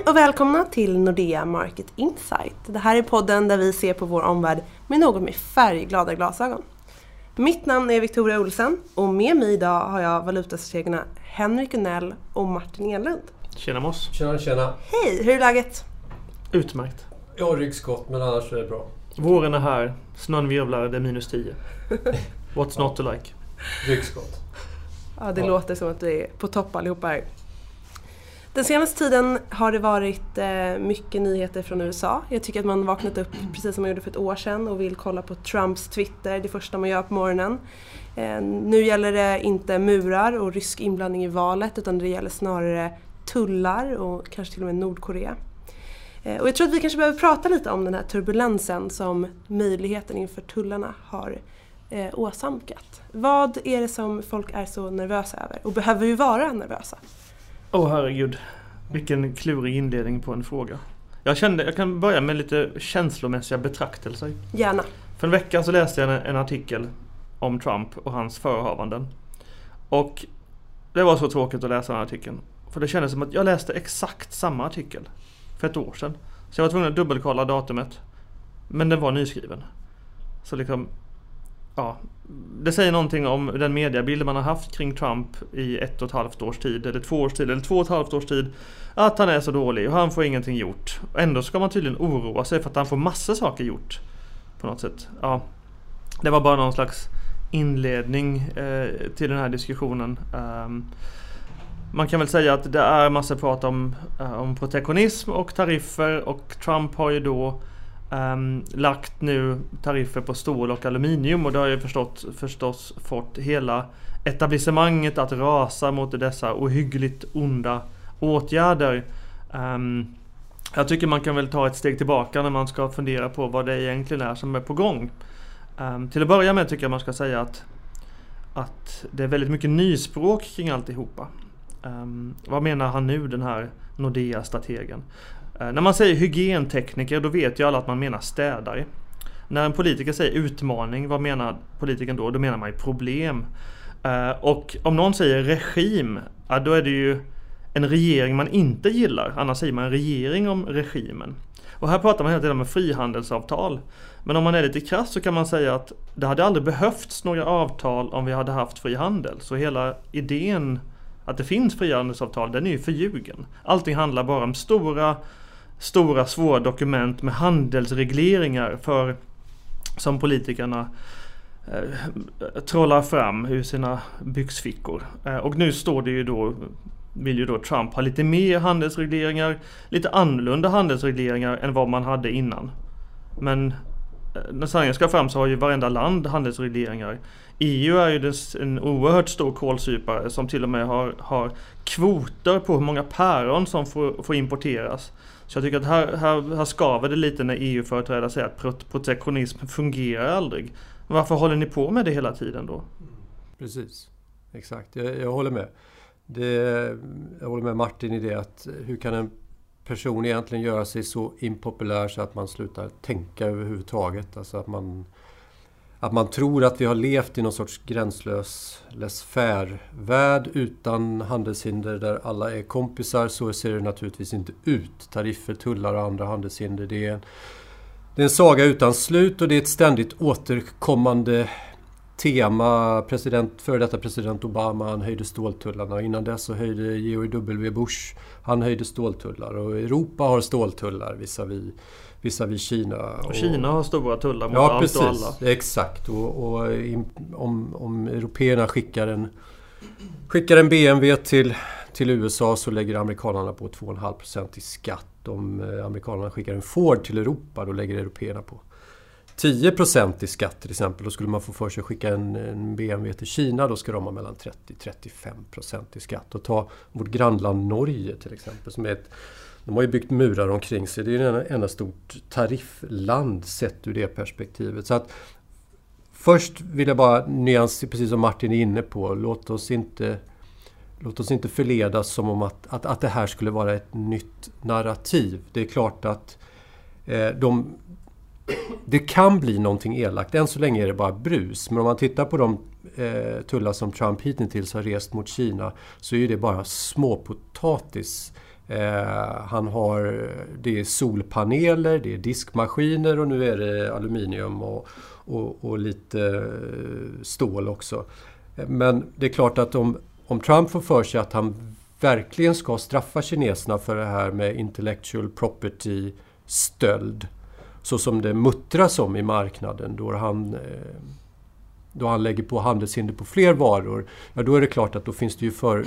Hej och välkomna till Nordea Market Insight. Det här är podden där vi ser på vår omvärld med något mer färgglada glasögon. Mitt namn är Victoria Olsen och med mig idag har jag valutastrategerna Henrik Unell och Martin Enlund. Tjena Moss. Tjena, tjena. Hej, hur är läget? Utmärkt. Jag har ryggskott men annars är det bra. Våren är här, snön virvlar, det är minus 10. What's not to like? Ryggskott. Ja, det Ja. låter som att vi är på topp allihopa här. Den senaste tiden har det varit eh, mycket nyheter från USA. Jag tycker att man vaknat upp precis som man gjorde för ett år sedan och vill kolla på Trumps Twitter det första man gör på morgonen. Eh, nu gäller det inte murar och rysk inblandning i valet utan det gäller snarare tullar och kanske till och med Nordkorea. Eh, och jag tror att vi kanske behöver prata lite om den här turbulensen som möjligheten inför tullarna har åsamkat. Vad är det som folk är så nervösa över? Och behöver vi vara nervösa? Åh herregud. Vilken klurig inledning på en fråga. Jag kände, jag kan börja med lite känslomässiga betraktelser. Gärna. För en vecka så läste jag en, en artikel om Trump och hans förehavanden. Och det var så tråkigt att läsa den artikeln. För det kändes som att jag läste exakt samma artikel för ett år sedan. Så jag var tvungen att dubbelkolla datumet. Men den var nyskriven. Så liksom, ja. Det säger någonting om den mediebild man har haft kring Trump i ett och ett halvt års tid, eller två års tid, eller två och ett halvt års tid. Att han är så dålig och han får ingenting gjort. Ändå ska man tydligen oroa sig för att han får massa saker gjort. På något sätt. Ja. Det var bara någon slags inledning eh, till den här diskussionen. Um, man kan väl säga att det är massa prat om, eh, om protektionism och tariffer och Trump har ju då um, lagt nu tariffer på stål och aluminium och det har ju förstått, förstås fått hela etablissemanget att rasa mot dessa ohyggligt onda åtgärder. Um, jag tycker man kan väl ta ett steg tillbaka när man ska fundera på vad det egentligen är som är på gång. Um, till att börja med tycker jag man ska säga att, att det är väldigt mycket nyspråk kring alltihopa. Um, vad menar han nu den här Nordea-strategen? Eh, när man säger hygientekniker då vet ju alla att man menar städare. När en politiker säger utmaning, vad menar politikern då? Då menar man ju problem. Eh, och om någon säger regim, ja, då är det ju en regering man inte gillar. Annars säger man regering om regimen. Och här pratar man hela tiden om frihandelsavtal. Men om man är lite krass så kan man säga att det hade aldrig behövts några avtal om vi hade haft fri handel. Så hela idén att det finns frihandelsavtal, den är ju förljugen. Allting handlar bara om stora, stora svåra dokument med handelsregleringar för som politikerna eh, trollar fram ur sina byxfickor. Eh, och nu står det ju då vill ju då Trump ha lite mer handelsregleringar, lite annorlunda handelsregleringar än vad man hade innan. Men eh, när sanningen ska fram så har ju varenda land handelsregleringar. EU är ju en oerhört stor kålsupare som till och med har, har kvoter på hur många päron som får, får importeras. Så jag tycker att här, här, här skaver det lite när EU-företrädare säger att protektionism fungerar aldrig. Varför håller ni på med det hela tiden då? Precis. Exakt, jag, jag håller med. Det, jag håller med Martin i det att hur kan en person egentligen göra sig så impopulär så att man slutar tänka överhuvudtaget? Alltså att man, att man tror att vi har levt i någon sorts gränslös laissez-faire-värld utan handelshinder där alla är kompisar. Så ser det naturligtvis inte ut. Tariffer, tullar och andra handelshinder. Det är en, det är en saga utan slut och det är ett ständigt återkommande tema. President, före detta president Obama han höjde ståltullarna. Innan dess så höjde George W Bush han höjde ståltullar. Och Europa har ståltullar visavi, visavi Kina. Och Kina har stora tullar mot Ja, allt precis. och alla. Exakt. Och, och im- om, om européerna skickar en, skickar en BMW till, till USA så lägger amerikanerna på 2,5% i skatt. Om eh, amerikanerna skickar en Ford till Europa då lägger européerna på 10% i skatt till exempel. Då skulle man få för sig att skicka en, en BMW till Kina. Då ska de ha mellan 30-35% i skatt. Och ta vårt grannland Norge till exempel. Som är ett, de har ju byggt murar omkring sig. Det är ju ett enda stort tariffland sett ur det perspektivet. Så att Först vill jag bara nyansera, precis som Martin är inne på, låt oss inte, låt oss inte förledas som om att, att, att det här skulle vara ett nytt narrativ. Det är klart att eh, de, det kan bli någonting elakt. Än så länge är det bara brus. Men om man tittar på de eh, tullar som Trump hittills har rest mot Kina så är det bara småpotatis Eh, han har, det är solpaneler, det är diskmaskiner och nu är det aluminium och, och, och lite eh, stål också. Eh, men det är klart att om, om Trump får för sig att han verkligen ska straffa kineserna för det här med intellectual property stöld så som det muttras om i marknaden då han, eh, då han lägger på handelshinder på fler varor, ja då är det klart att då finns det ju för,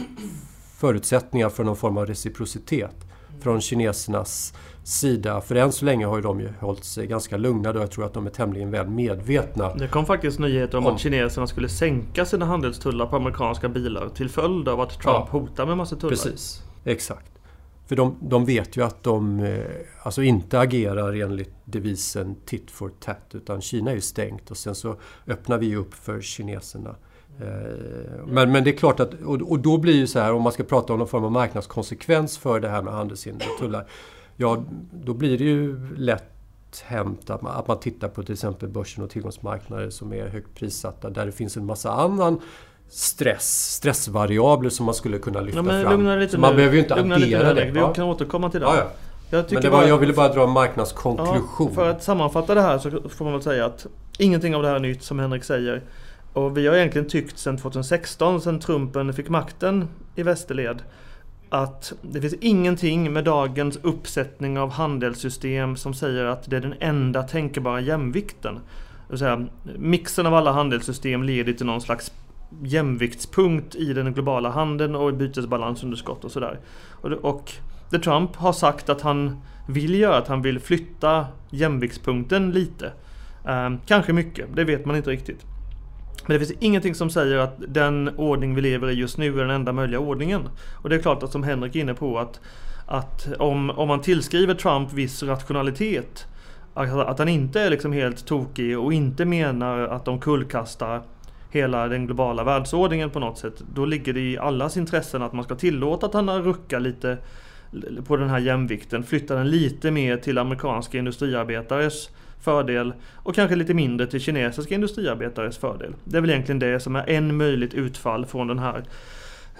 förutsättningar för någon form av reciprocitet från kinesernas sida. För än så länge har ju de ju hållit sig ganska lugna och jag tror att de är tämligen väl medvetna. Det kom faktiskt nyheter om, om. att kineserna skulle sänka sina handelstullar på amerikanska bilar till följd av att Trump ja, hotar med massa tullar. Precis, exakt. För de, de vet ju att de eh, alltså inte agerar enligt devisen tit for tat utan Kina är ju stängt och sen så öppnar vi upp för kineserna. Eh, men, men det är klart att, och, då blir ju så här om man ska prata om någon form av marknadskonsekvens för det här med handelshinder och tullar. Ja, då blir det ju lätt hänt att man, att man tittar på till exempel börsen och tillgångsmarknader som är högt prissatta där det finns en massa annan stress, stressvariabler som man skulle kunna lyfta ja, fram. Lite man nu. behöver ju inte lugna addera det. Vi ja. kan återkomma till det. Ja, ja. Jag, men det var, bara, jag ville bara dra en marknadskonklusion. För att sammanfatta det här så får man väl säga att ingenting av det här är nytt som Henrik säger. Och vi har egentligen tyckt sedan 2016, sedan Trumpen fick makten i västerled, att det finns ingenting med dagens uppsättning av handelssystem som säger att det är den enda tänkbara jämvikten. Det vill säga, mixen av alla handelssystem leder till någon slags jämviktspunkt i den globala handeln och bytesbalansunderskott och sådär. Och, och det Trump har sagt att han vill göra, att han vill flytta jämviktspunkten lite. Eh, kanske mycket, det vet man inte riktigt. Men det finns ingenting som säger att den ordning vi lever i just nu är den enda möjliga ordningen. Och det är klart att som Henrik är inne på att, att om, om man tillskriver Trump viss rationalitet att han inte är liksom helt tokig och inte menar att de kullkastar hela den globala världsordningen på något sätt. Då ligger det i allas intressen att man ska tillåta att han ruckar lite på den här jämvikten. Flytta den lite mer till amerikanska industriarbetares fördel och kanske lite mindre till kinesiska industriarbetares fördel. Det är väl egentligen det som är en möjligt utfall från den här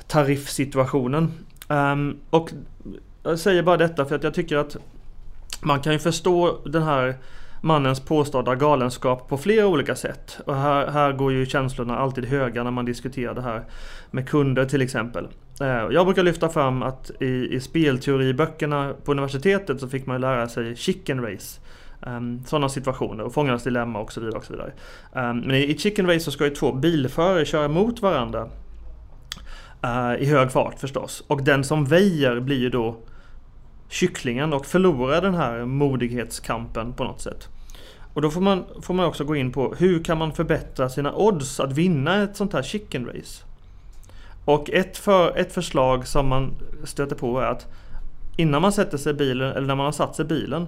tariffsituationen. Um, och jag säger bara detta för att jag tycker att man kan ju förstå den här mannens påstådda galenskap på flera olika sätt. Och här, här går ju känslorna alltid höga när man diskuterar det här med kunder till exempel. Eh, jag brukar lyfta fram att i, i spelteoriböckerna på universitetet så fick man lära sig chicken race. Um, sådana situationer och fångarnas dilemma och så vidare. Och så vidare. Um, men i, i chicken race så ska ju två bilförare köra mot varandra. Uh, I hög fart förstås. Och den som väjer blir ju då kycklingen och förlorar den här modighetskampen på något sätt. Och då får man, får man också gå in på hur kan man förbättra sina odds att vinna ett sånt här chicken race? Och ett, för, ett förslag som man stöter på är att innan man sätter sig i bilen, eller när man har satt sig i bilen,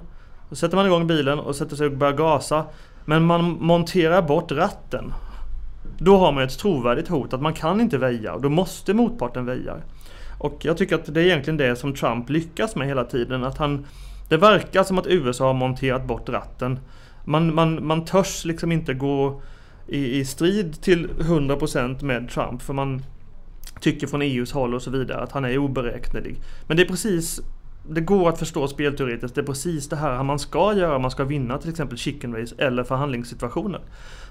då sätter man igång bilen och sätter sig och börjar gasa. Men man monterar bort ratten. Då har man ett trovärdigt hot att man kan inte väja och då måste motparten väja. Och jag tycker att det är egentligen det som Trump lyckas med hela tiden. Att han, det verkar som att USA har monterat bort ratten. Man, man, man törs liksom inte gå i, i strid till 100% med Trump för man tycker från EUs håll och så vidare att han är oberäknelig. Men det är precis det går att förstå spelteoretiskt. Det är precis det här man ska göra om man ska vinna till exempel chicken race eller förhandlingssituationer.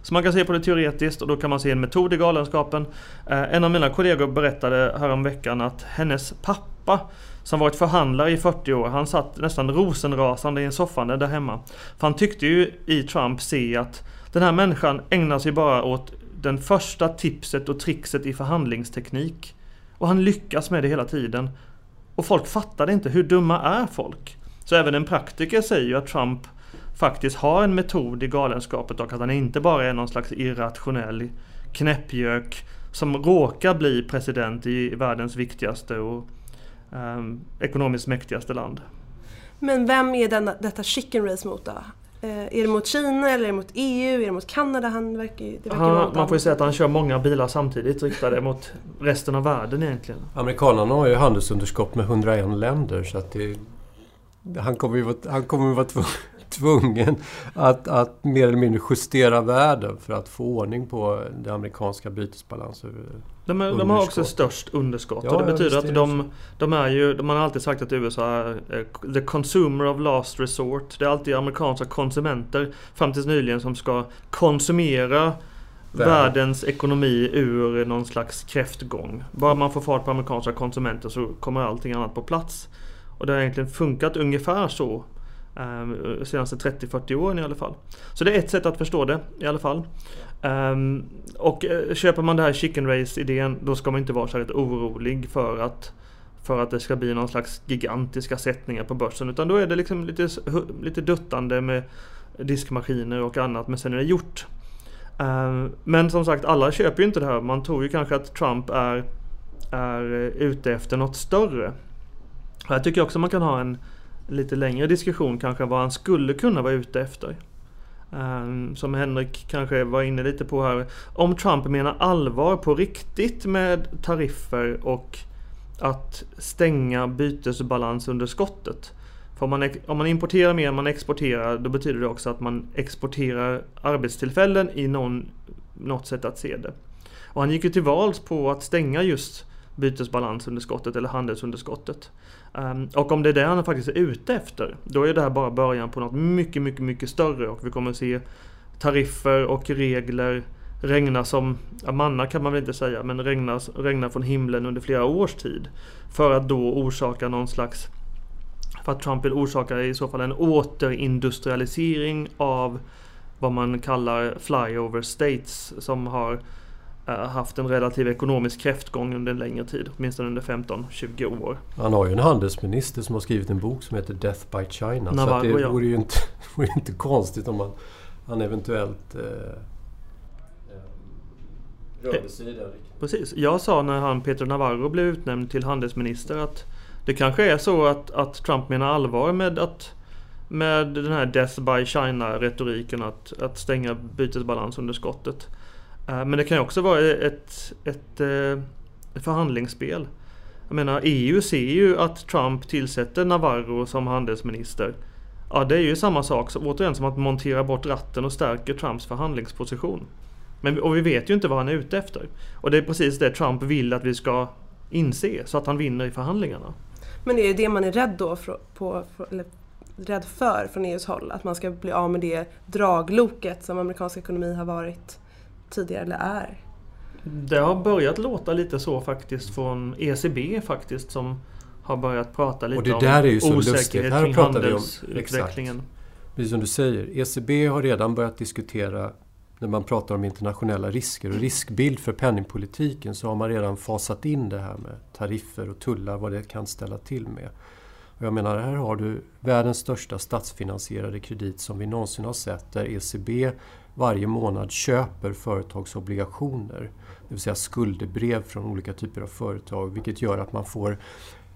Så man kan se på det teoretiskt och då kan man se en metod i galenskapen. Eh, en av mina kollegor berättade häromveckan att hennes pappa som varit förhandlare i 40 år, han satt nästan rosenrasande i en soffan där hemma. För han tyckte ju i Trump se att den här människan ägnar sig bara åt den första tipset och trixet i förhandlingsteknik. Och han lyckas med det hela tiden. Och folk fattade inte, hur dumma är folk? Så även en praktiker säger ju att Trump faktiskt har en metod i galenskapet och att han inte bara är någon slags irrationell knäppjök som råkar bli president i världens viktigaste och eh, ekonomiskt mäktigaste land. Men vem är denna, detta chicken race mot då? Eh, är det mot Kina eller är det mot EU? Är det mot Kanada? Han verkar, det verkar han, man får ju säga att han kör många bilar samtidigt riktade mot resten av världen egentligen. Amerikanerna har ju handelsunderskott med 101 länder så att det, han kommer ju vara, han kommer vara tvungen att, att mer eller mindre justera världen för att få ordning på det amerikanska bytesbalansen. De, är, de har också störst underskott Ja, och det betyder att de, de är ju, de har alltid sagt att USA är the consumer of last resort. Det är alltid amerikanska konsumenter fram tills nyligen som ska konsumera Världen. världens ekonomi ur någon slags kräftgång. Bara man får fart på amerikanska konsumenter så kommer allting annat på plats. Och det har egentligen funkat ungefär så Ehm, eh, senaste 30-40 åren i alla fall. Så det är ett sätt att förstå det i alla fall. Um, och eh, köper man det här chicken race idén då ska man inte vara särskilt orolig för att för att det ska bli någon slags gigantiska sättningar på börsen. Utan då är det liksom lite, lite duttande med diskmaskiner och annat. Men sen är det gjort. Um, men som sagt, alla köper ju inte det här. Man tror ju kanske att Trump är, är ute efter något större. Och Jag tycker också man kan ha en lite längre diskussion kanske vad han skulle kunna vara ute efter. Ehm, som Henrik kanske var inne lite på här. Om Trump menar allvar på riktigt med tariffer och att stänga bytesbalansunderskottet. För om man, om man importerar mer än man exporterar då betyder det också att man exporterar arbetstillfällen i någon, något sätt att se det. Och han gick ju till vals på att stänga just bytesbalansunderskottet eller handelsunderskottet. Ehm, och om det är det han faktiskt är ute efter, då är det här bara början på något mycket, mycket, mycket större och vi kommer att se tariffer och regler regna som, ja, manna kan man väl inte säga, men regna, regna från himlen under flera års tid. För att då orsaka någon slags, för att Trump vill orsaka i så fall en återindustrialisering av vad man kallar flyover states som har haft en relativ ekonomisk kräftgång under en längre tid, åtminstone under 15-20 år. Han har ju en handelsminister som har skrivit en bok som heter Death by China. så Navarro, att det ja. vore ju inte, vore inte konstigt om han, han eventuellt eh, eh, rörde sig i den riktningen. Precis. Jag sa när han Peter Navarro blev utnämnd till handelsminister att det kanske är så att, att Trump menar allvar med att med den här Death by China-retoriken att, att stänga bytesbalansunderskottet. Eh, men det kan ju också vara ett, ett, ett förhandlingsspel. Jag menar EU ser ju att Trump tillsätter Navarro som handelsminister. Ja, det är ju samma sak, så återigen som att montera bort ratten och stärker Trumps förhandlingsposition. Men, och vi vet ju inte vad han är ute efter. Och det är precis det Trump vill att vi ska inse, så att han vinner i förhandlingarna. Men det är ju det man är rädd då för, på, för, eller rädd för från EUs håll. Att man ska bli av med det dragloket som amerikansk ekonomi har varit tidigare, eller är. Det har börjat låta lite så faktiskt från ECB faktiskt som har börjat prata lite Och det om där är ju så lustigt. osäkerhet Här kring pratar vi om- handelsutvecklingen. Precis som du säger, ECB har redan börjat diskutera när man pratar om internationella risker och riskbild för penningpolitiken så har man redan fasat in det här med tariffer och tullar, vad det kan ställa till med. Och jag menar, här har du världens största statsfinansierade kredit som vi någonsin har sett där ECB varje månad köper företagsobligationer. Det vill säga skuldebrev från olika typer av företag vilket gör att man får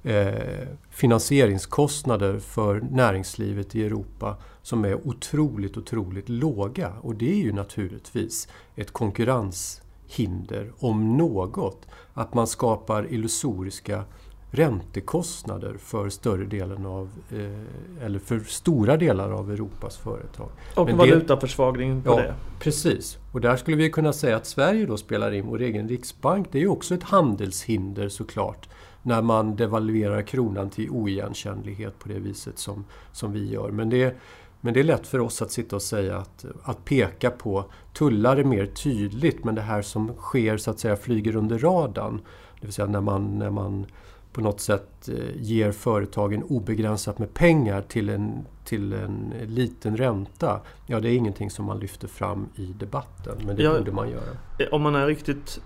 eh, finansieringskostnader för näringslivet i Europa som är otroligt, otroligt låga. Och det är ju naturligtvis ett konkurrenshinder, om något, att man skapar illusoriska räntekostnader för större delen av, eh, eller för stora delar av Europas företag. Och Men valutaförsvagning på Ja, det. precis. Och där skulle vi kunna säga att Sverige då spelar in vår egen riksbank. Det är ju också ett handelshinder såklart. När man devalverar kronan till oigenkännlighet på det viset som, som vi gör. Men det, men det är lätt för oss att sitta och säga att, att peka på tullar är mer tydligt men det här som sker så att säga flyger under radarn. Det vill säga när man, när man på något sätt eh, ger företagen obegränsat med pengar till en, till en liten ränta. Ja, det är ingenting som man lyfter fram i debatten, men det Ja. borde man göra. Eh, Om man är riktigt...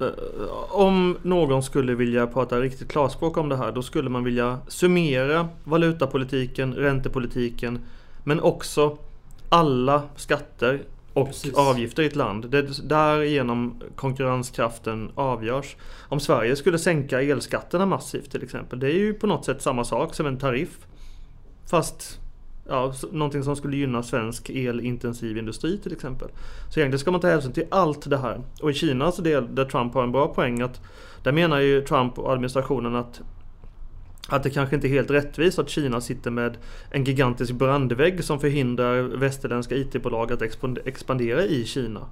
eh, Om någon skulle vilja prata riktigt klarspråk om det här då skulle man vilja summera valutapolitiken, räntepolitiken men också alla skatter och Precis. avgifter i ett land. Det är därigenom konkurrenskraften avgörs. Om Sverige skulle sänka elskatterna massivt till exempel. Det är ju på något sätt samma sak som en tariff. Fast ja, någonting som skulle gynna svensk elintensiv industri till exempel. Så egentligen ska man ta hänsyn till allt det här. Och i Kinas del, där Trump har en bra poäng, att där menar ju Trump och administrationen att att det kanske inte är helt rättvist att Kina sitter med en gigantisk brandvägg som förhindrar västerländska IT-bolag att expandera i Kina.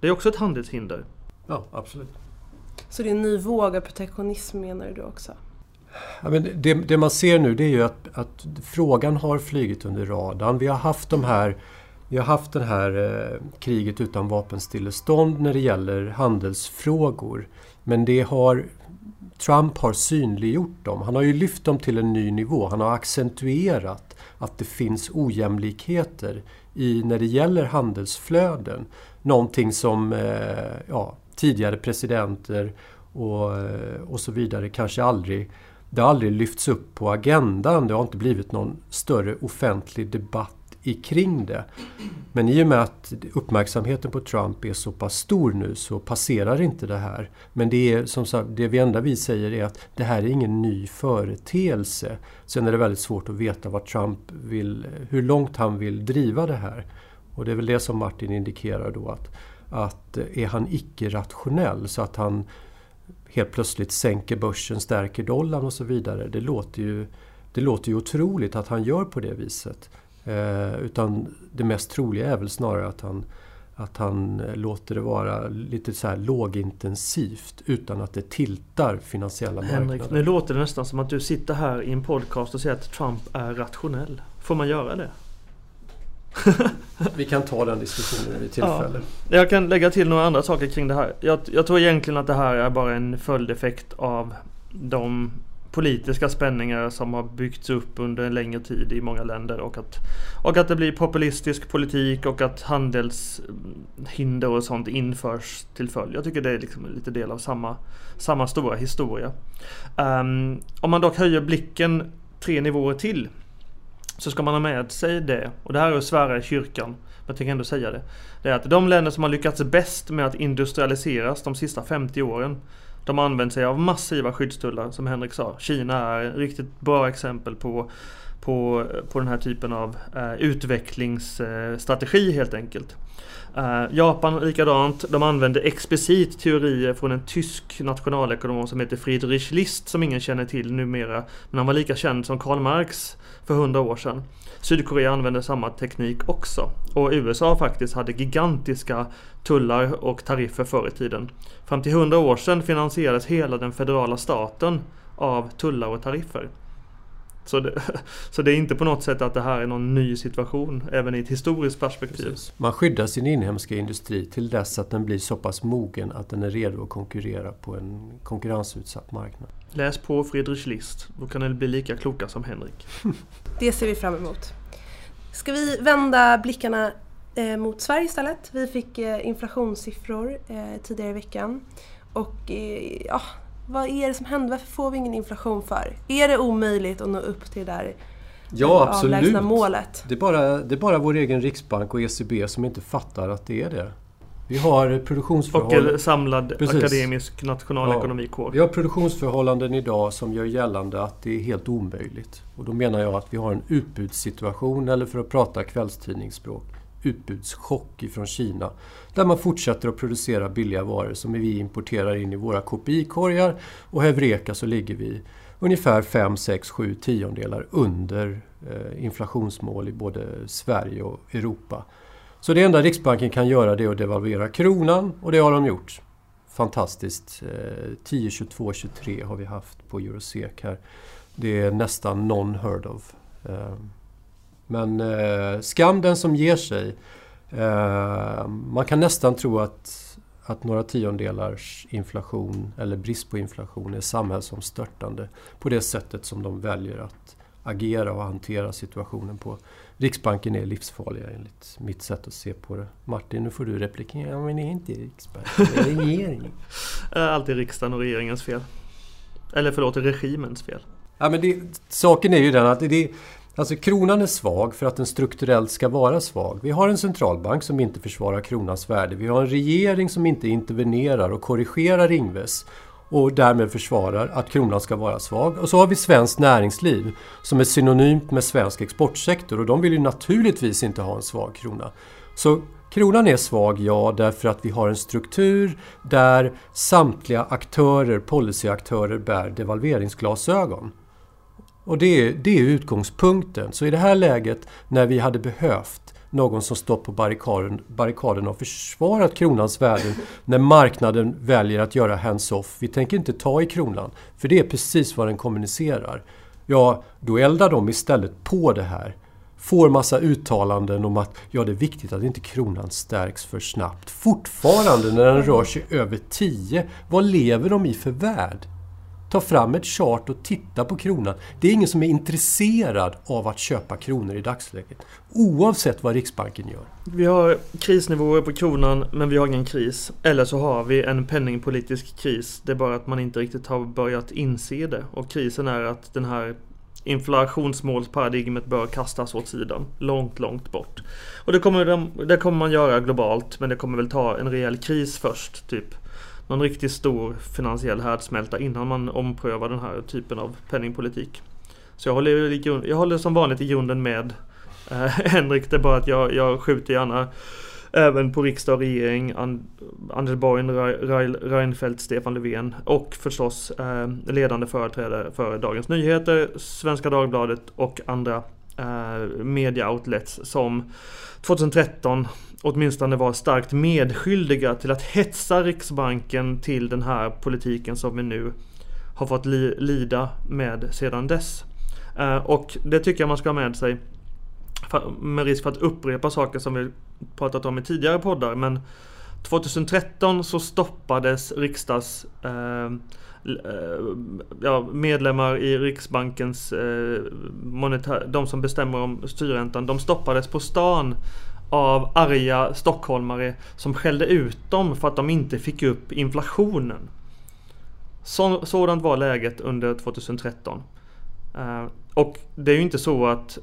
Det är också ett handelshinder. Ja, absolut. Så det är en ny våg av protektionism menar du också? Ja, men det, det, man ser nu det är ju att, att, frågan har flygit under radarn. Vi har haft de här vi har haft det här eh, kriget utan vapenstillestånd när det gäller handelsfrågor. Men det har Trump har synliggjort dem. Han har ju lyft dem till en ny nivå. Han har accentuerat att det finns ojämlikheter i, när det gäller handelsflöden. Någonting som eh, ja, tidigare presidenter och, eh, och så vidare kanske aldrig det har aldrig lyfts upp på agendan. Det har inte blivit någon större offentlig debatt kring det. Men i och med att uppmärksamheten på Trump är så pass stor nu så passerar inte det här. Men det, är, som sagt, det vi enda vi säger är att det här är ingen ny företeelse. Sen är det väldigt svårt att veta vad Trump vill, hur långt han vill driva det här. Och det är väl det som Martin indikerar då att, att eh, är han icke-rationell så att han helt plötsligt sänker börsen, stärker dollarn och så vidare. Det låter ju, det låter ju otroligt att han gör på det viset. Eh, utan det mest troliga är väl snarare att han, att han låter det vara lite så här lågintensivt utan att det tiltar finansiella Henrik, marknader. nu låter det nästan som att du sitter här i en podcast och säger att Trump är rationell. Får man göra det? Vi kan ta den diskussionen vid tillfälle. Ja. Jag kan lägga till några andra saker kring det här. Jag, jag tror egentligen att det här är bara en följdeffekt av de politiska spänningar som har byggts upp under en längre tid i många länder och att, och att det blir populistisk politik och att handelshinder och sånt införs till följd. Jag tycker det är liksom lite del av samma, samma stora historia. Um, om man dock höjer blicken tre nivåer till så ska man ha med sig det, och det här är att svära i kyrkan, men jag tänker ändå säga det. Det är att de länder som har lyckats bäst med att industrialiseras de sista 50 åren de har använt sig av massiva skyddstullar som Henrik sa. Kina är ett riktigt bra exempel på, på, på den här typen av eh, utvecklingsstrategi eh, helt enkelt. Eh, Japan likadant. De använde explicit teorier från en tysk nationalekonom som heter Friedrich List som ingen känner till numera. Men han var lika känd som Karl Marx för hundra år sedan. Sydkorea använde samma teknik också. Och USA faktiskt hade gigantiska tullar och tariffer förr i tiden. Fram till hundra år sedan finansierades hela den federala staten av tullar och tariffer. Så det, så det är inte på något sätt att det här är någon ny situation, även i ett historiskt perspektiv. Precis. Man skyddar sin inhemska industri till dess att den blir så pass mogen att den är redo att konkurrera på en konkurrensutsatt marknad. Läs på Friedrich List, då kan ni bli lika kloka som Henrik. Det ser vi fram emot. Ska vi vända blickarna eh, mot Sverige istället? Vi fick eh, inflationssiffror eh, tidigare i veckan. Och ja, vad är det som händer? Varför får vi ingen inflation för? Är det omöjligt att nå upp till det där ja, absolut. målet? Det är, bara, det är bara vår egen Riksbank och ECB som inte fattar att det är det. Vi har produktionsförhållanden... Och samlad Precis. akademisk nationalekonomikår. Ja, vi har produktionsförhållanden idag som gör gällande att det är helt omöjligt. Och då menar jag att vi har en utbudssituation, eller för att prata kvällstidningsspråk, utbudschock ifrån Kina. Där man fortsätter att producera billiga varor som vi importerar in i våra KPI-korgar. Och Heureka så ligger vi ungefär 5, 6, 7 tiondelar under eh, inflationsmål i både Sverige och Europa. Så det enda Riksbanken kan göra det är att devalvera kronan och det har de gjort. Fantastiskt. 10, 22, 23 har vi haft på Eurosec här. Det är nästan non-heard of. Eh, men eh, skam den som ger sig. Eh, man kan nästan tro att, att några tiondelars inflation eller brist på inflation är samhällsomstörtande på det sättet som de väljer att agera och hantera situationen på. Riksbanken är livsfarliga enligt mitt sätt att se på det. Martin, nu får du replikera. Ja, men det är inte Riksbanken, det är regeringen. Alltid riksdagen och regeringens fel. Eller förlåt, regimens fel. Ja, men det, saken är ju den att det, Alltså kronan är svag för att den strukturellt ska vara svag. Vi har en centralbank som inte försvarar kronans värde. Vi har en regering som inte intervenerar och korrigerar Ingves och därmed försvarar att kronan ska vara svag. Och så har vi svenskt näringsliv som är synonymt med svensk exportsektor och de vill ju naturligtvis inte ha en svag krona. Så kronan är svag, ja, därför att vi har en struktur där samtliga aktörer, policyaktörer, bär devalveringsglasögon. Och det är, det är utgångspunkten. Så i det här läget när vi hade behövt någon som stått på barrikaden, barrikaden och försvarat kronans värden när marknaden väljer att göra hands-off. Vi tänker inte ta i kronan, för det är precis vad den kommunicerar. Ja, då eldar de istället på det här. Får massa uttalanden om att ja, det är viktigt att inte kronan stärks för snabbt. Fortfarande när den rör sig över 10, vad lever de i för värld? Ta fram ett chart och titta på kronan. Det är ingen som är intresserad av att köpa kronor i dagsläget. Oavsett vad Riksbanken gör. Vi har krisnivåer på kronan men vi har ingen kris. Eller så har vi en penningpolitisk kris. Det är bara att man inte riktigt har börjat inse det. Och krisen är att den här inflationsmålsparadigmet bör kastas åt sidan. Långt, långt bort. Och det kommer, det kommer man göra globalt men det kommer väl ta en rejäl kris först. Typ någon riktigt stor finansiell härdsmälta innan man omprövar den här typen av penningpolitik. Så jag håller, jag håller som vanligt i grunden med eh, Henrik. Det är bara att jag, jag skjuter gärna även på riksdag och regering, Anders Borg, Reinfeldt, Stefan Löfven och förstås eh, ledande företrädare för Dagens Nyheter, Svenska Dagbladet och andra eh, media outlets som 2013 åtminstone var starkt medskyldiga till att hetsa Riksbanken till den här politiken som vi nu har fått li lida med sedan dess. Eh, och det tycker jag man ska ha med sig. Med risk för att upprepa saker som vi pratat om i tidigare poddar. Men 2013 så stoppades riksdags eh, eh, ja, medlemmar i Riksbankens eh, monetär, de som bestämmer om styrräntan, de stoppades på stan av arga stockholmare som skällde ut dem för att de inte fick upp inflationen. Så, sådant var läget under 2013. Uh, eh, och det är ju inte så att,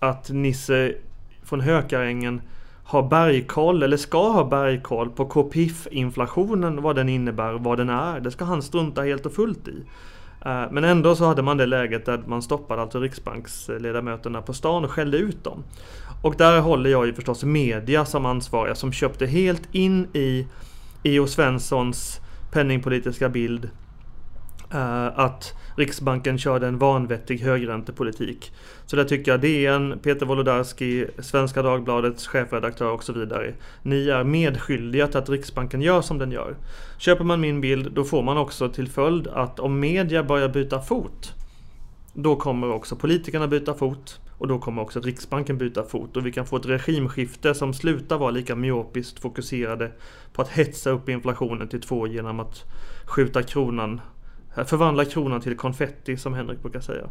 att Nisse från Hökarängen har bergkoll eller ska ha bergkoll på KPIF-inflationen, vad den innebär, vad den är. Det ska han strunta helt och fullt i. Eh, men ändå så hade man det läget där man stoppade alltså riksbanksledamöterna på stan och skällde ut dem. Och där håller jag ju förstås media som ansvariga som köpte helt in i E.O. Svenssons penningpolitiska bild Eh, att Riksbanken körde en vanvettig högräntepolitik. Så där tycker jag DN, Peter Wolodarski, Svenska Dagbladets chefredaktör och så vidare. Ni är medskyldiga till att Riksbanken gör som den gör. Köper man min bild då får man också till följd att om media börjar byta fot då kommer också politikerna byta fot och då kommer också Riksbanken byta fot och vi kan få ett regimskifte som slutar vara lika myopiskt fokuserade på att hetsa upp inflationen till två genom att skjuta kronan, förvandla kronan till konfetti som Henrik brukar säga.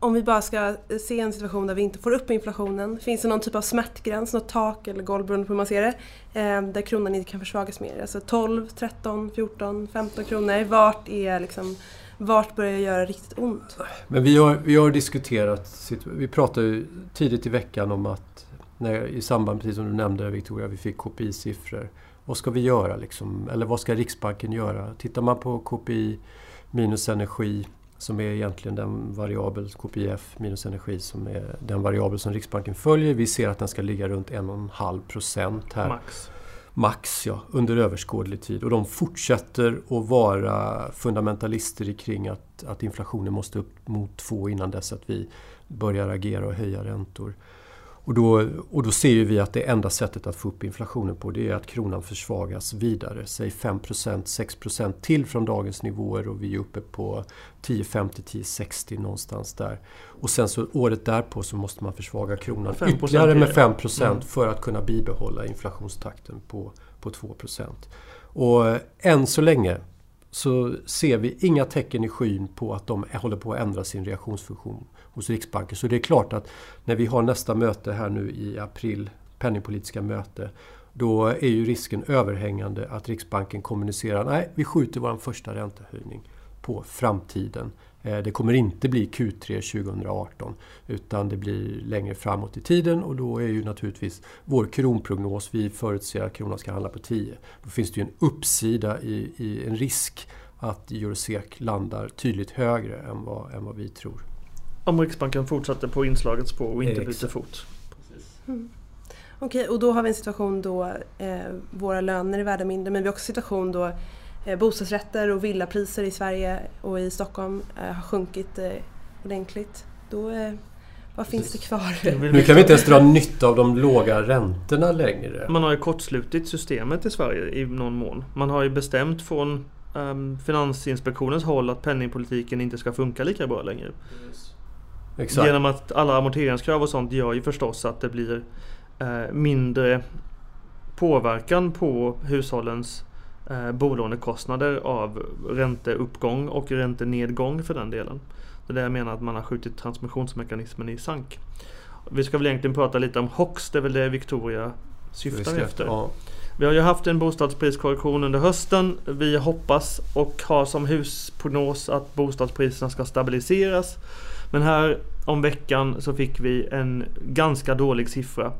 Om vi bara ska se en situation där vi inte får upp inflationen, finns det någon typ av smärtgräns, något tak eller golv beroende på hur man ser det, eh, där kronan inte kan försvagas mer? Alltså 12, 13, 14, 15 kronor, vart är liksom vart börjar det göra riktigt ont? Men vi har, vi har diskuterat, vi pratade tidigt i veckan om att när, i samband, precis som du nämnde Victoria, vi fick KPI-siffror. Vad ska vi göra liksom? Eller vad ska Riksbanken göra? Tittar man på KPI minus energi som är egentligen den variabel, KPIF minus energi, som är den variabel som Riksbanken följer. Vi ser att den ska ligga runt 1,5 procent här. Max max ja, under överskådlig tid. Och de fortsätter att vara fundamentalister kring att, att inflationen måste upp mot två innan dess att vi börjar agera och höja räntor. Och då, och då ser vi att det enda sättet att få upp inflationen på det är att kronan försvagas vidare. Säg 5 6 till från dagens nivåer och vi är uppe på 10,50-10,60 någonstans där. Och sen så året därpå så måste man försvaga kronan ytterligare med 5 mm. för att kunna bibehålla inflationstakten på, på 2% Och än så länge så ser vi inga tecken i skyn på att de håller på att ändra sin reaktionsfunktion hos Riksbanken. Så det är klart att när vi har nästa möte här nu i april, penningpolitiska möte, då är ju risken överhängande att Riksbanken kommunicerar nej, vi skjuter vår första räntehöjning på framtiden. Eh, det kommer inte bli Q3 2018 utan det blir längre framåt i tiden och då är ju naturligtvis vår kronprognos, vi förutser att kronan ska handla på 10. Då finns det ju en uppsida i, i en risk att Eurosek landar tydligt högre än vad, än vad vi tror. Om Riksbanken fortsätter på inslagets spår och inte byter fot. Mm. Okej, okay, och då har vi en situation då eh, våra löner är värda mindre men vi har också en situation då eh, bostadsrätter och villapriser i Sverige och i Stockholm eh, har sjunkit eh, ordentligt, då eh, vad finns det kvar? Nu kan vi inte ens dra nytta av de låga räntorna längre. Man har ju kortslutit systemet i Sverige i någon mån. Man har ju bestämt från um, Finansinspektionens håll att penningpolitiken inte ska funka lika bra längre. Exakt. Genom att alla amorteringskrav och sånt gör ju förstås att det blir uh, mindre påverkan på hushållens uh, bolånekostnader av ränteuppgång och räntenedgång för den delen. Det är det jag menar att man har skjutit transmissionsmekanismen i sank. Vi ska väl egentligen prata lite om HOX, det är väl det Victoria syftar efter. Ja. Vi har ju haft en bostadspriskorrektion under hösten. Vi hoppas och har som husprognos att bostadspriserna ska stabiliseras. Men här om veckan så fick vi en ganska dålig siffra.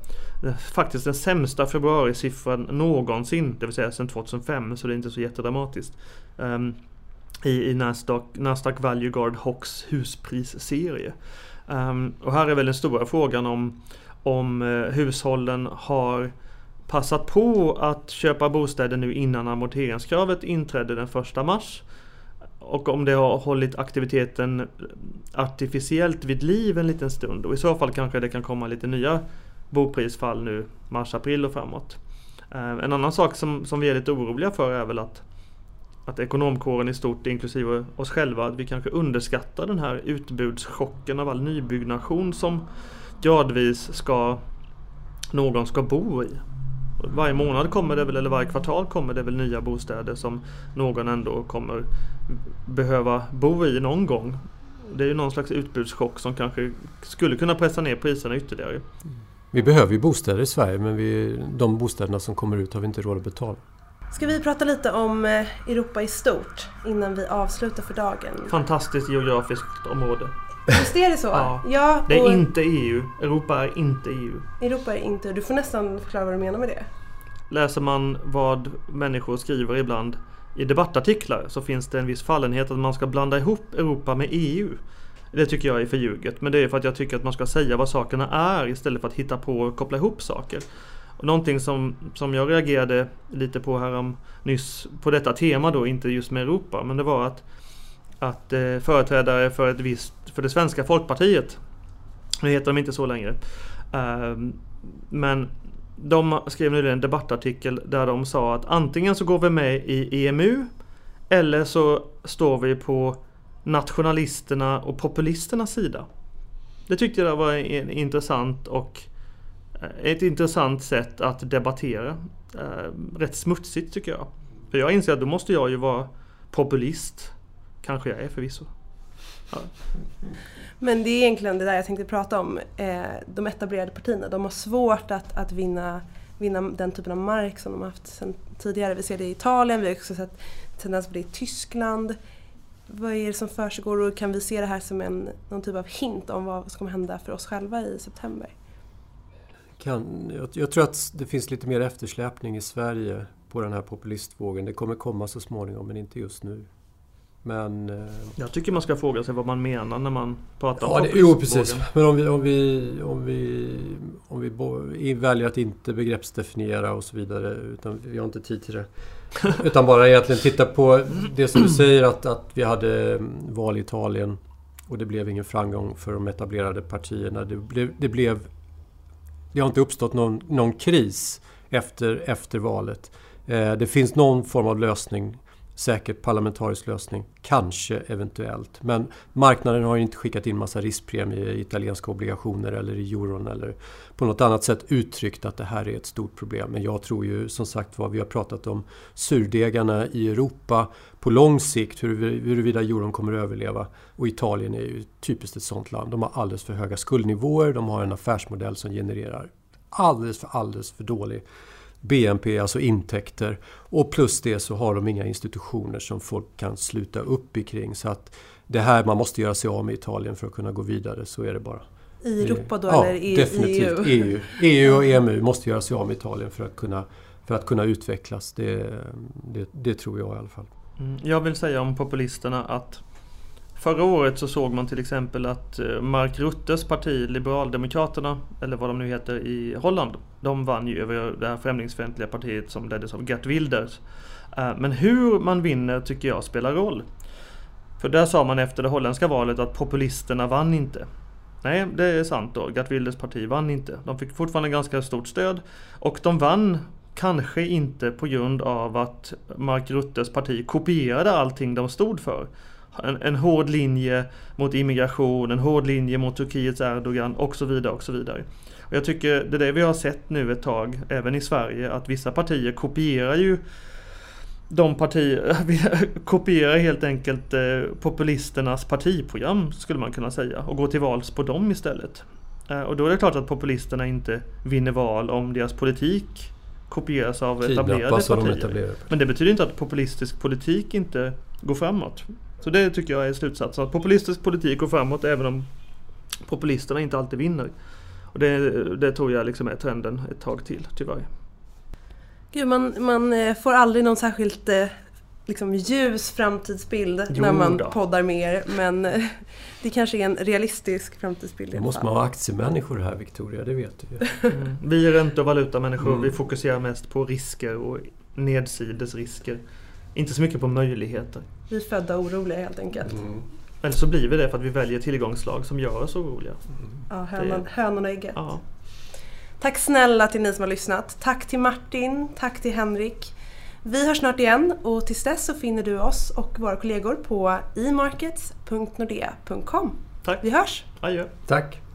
Eh, faktiskt den sämsta februarisiffran någonsin, det vill säga sedan 2005, så det är inte så jättedramatiskt. Um, i, i Nasdaq, Nasdaq Value Guard Hawks husprisserie. Um, och här är väl den stora frågan om, om uh, hushållen har passat på att köpa bostäder nu innan amorteringskravet inträdde den 1 mars. Och om det har hållit aktiviteten artificiellt vid liv en liten stund. Och i så fall kanske det kan komma lite nya boprisfall nu mars-april och framåt. Eh, en annan sak som, som vi är lite oroliga för är väl att att ekonomkåren i stort, inklusive oss själva, att vi kanske underskattar den här utbudschocken av all nybyggnation som gradvis ska någon ska bo i. Varje månad kommer det väl, eller varje kvartal kommer det väl nya bostäder som någon ändå kommer behöva bo i någon gång. Det är ju någon slags utbudschock som kanske skulle kunna pressa ner priserna ytterligare. Vi behöver ju bostäder i Sverige men vi, de bostäderna som kommer ut har vi inte råd att betala. Ska vi prata lite om eh, Europa i stort innan vi avslutar för dagen? Fantastiskt geografiskt område. Visst är det så? Ja. ja det är inte EU. Europa är inte EU. Europa är inte Du får nästan förklara vad du menar med det. Läser man vad människor skriver ibland i debattartiklar så finns det en viss fallenhet att man ska blanda ihop Europa med EU. Det tycker jag är förljuget. Men det är för att jag tycker att man ska säga vad sakerna är istället för att hitta på och koppla ihop saker. Och någonting som, som jag reagerade lite på härom nyss på detta tema då, inte just med Europa, men det var att, att eh, företrädare för ett visst, för det svenska Folkpartiet, nu heter de inte så längre, eh, men de skrev nyligen en debattartikel där de sa att antingen så går vi med i EMU eller så står vi på nationalisterna och populisternas sida. Det tyckte jag var intressant och eh, ett intressant sätt att debattera. Ehm, rätt smutsigt tycker jag. För jag inser att då måste jag ju vara populist. Kanske jag är förvisso. Ja. Men det är egentligen det där jag tänkte prata om. Eh, de etablerade partierna, de har svårt att, att vinna, vinna den typen av mark som de har haft sedan tidigare. Vi ser det i Italien, vi har också sett tendens på det i Tyskland. Vad är det som försiggår och kan vi se det här som en, någon typ av hint om vad som kommer hända för oss själva i september? kan, jag, jag, tror att det finns lite mer eftersläpning i Sverige på den här populistvågen. Det kommer komma så småningom men inte just nu. Men, eh, jag tycker man ska fråga sig vad man menar när man pratar ja, om det, Jo precis. Men om vi, om vi, om vi, om vi bo, väljer att inte begreppsdefiniera och så vidare. Utan vi har inte tid till det. utan bara egentligen titta på det som du säger att, att vi hade mm, val i Italien. Och det blev ingen framgång för de etablerade partierna. Det blev, det blev det har inte uppstått någon, någon kris efter, efter valet. Eh, det finns någon form av lösning, säkert parlamentarisk lösning, kanske eventuellt. Men marknaden har inte skickat in massa riskpremier i italienska obligationer eller i euron eller på något annat sätt uttryckt att det här är ett stort problem. Men jag tror ju som sagt vad vi har pratat om surdegarna i Europa på lång sikt, huruvida euron kommer att överleva. Och Italien är ju typiskt ett sånt land. De har alldeles för höga skuldnivåer, de har en affärsmodell som genererar alldeles för, alldeles för dålig BNP, alltså intäkter. Och plus det så har de inga institutioner som folk kan sluta upp kring. Så att det här man måste göra sig av med Italien för att kunna gå vidare, så är det bara. I Europa då ja, eller i definitivt. EU? EU. EU och EMU måste göra sig av med Italien för att kunna, för att kunna utvecklas. Det, det, det tror jag i alla fall. Mm, jag vill säga om populisterna att Förra året så såg man till exempel att eh, Mark Ruttes parti Liberaldemokraterna, eller vad de nu heter i Holland, de vann ju över det här främlingsfientliga partiet som leddes av Gert Wilders. Eh, men hur man vinner tycker jag spelar roll. För där sa man efter det holländska valet att populisterna vann inte. Nej, det är sant då. Gert Wilders parti vann inte. De fick fortfarande ganska stort stöd. Och de vann kanske inte på grund av att Mark Ruttes parti kopierade allting de stod för. En, en hård linje mot immigration, en hård linje mot Turkiets Erdogan och så vidare och så vidare. Och jag tycker det är det vi har sett nu ett tag, även i Sverige, att vissa partier kopierar ju de partier, kopierar helt enkelt eh, populisternas partiprogram skulle man kunna säga och går till vals på dem istället. Eh, och då är det klart att populisterna inte vinner val om deras politik kopieras av etablerade partier. etablerade. Men det betyder inte att populistisk politik inte går framåt. Så det tycker jag är slutsatsen. Att populistisk politik går framåt även om populisterna inte alltid vinner. Och det, det tror jag liksom är trenden ett tag till, tyvärr. Gud, man, man eh, får aldrig någon särskilt eh, liksom, ljus framtidsbild jo, när man då. poddar med er. Men eh, det kanske är en realistisk framtidsbild Då måste man vara aktiemänniskor här Victoria, det vet du mm. Vi är ränte och valutamänniskor. Mm. Vi fokuserar mest på risker och nedsidesrisker. Inte så mycket på möjligheter. Vi är födda oroliga helt enkelt. Mm. Eller så blir vi det för att vi väljer tillgångslag som gör oss oroliga. Mm. Ja, hönan, hönan och ägget. Ja. Tack snälla till ni som har lyssnat. Tack till Martin, tack till Henrik. Vi hörs snart igen och tills dess så finner du oss och våra kollegor på emarkets.nordea.com. Tack. Vi hörs! Adjö. Tack!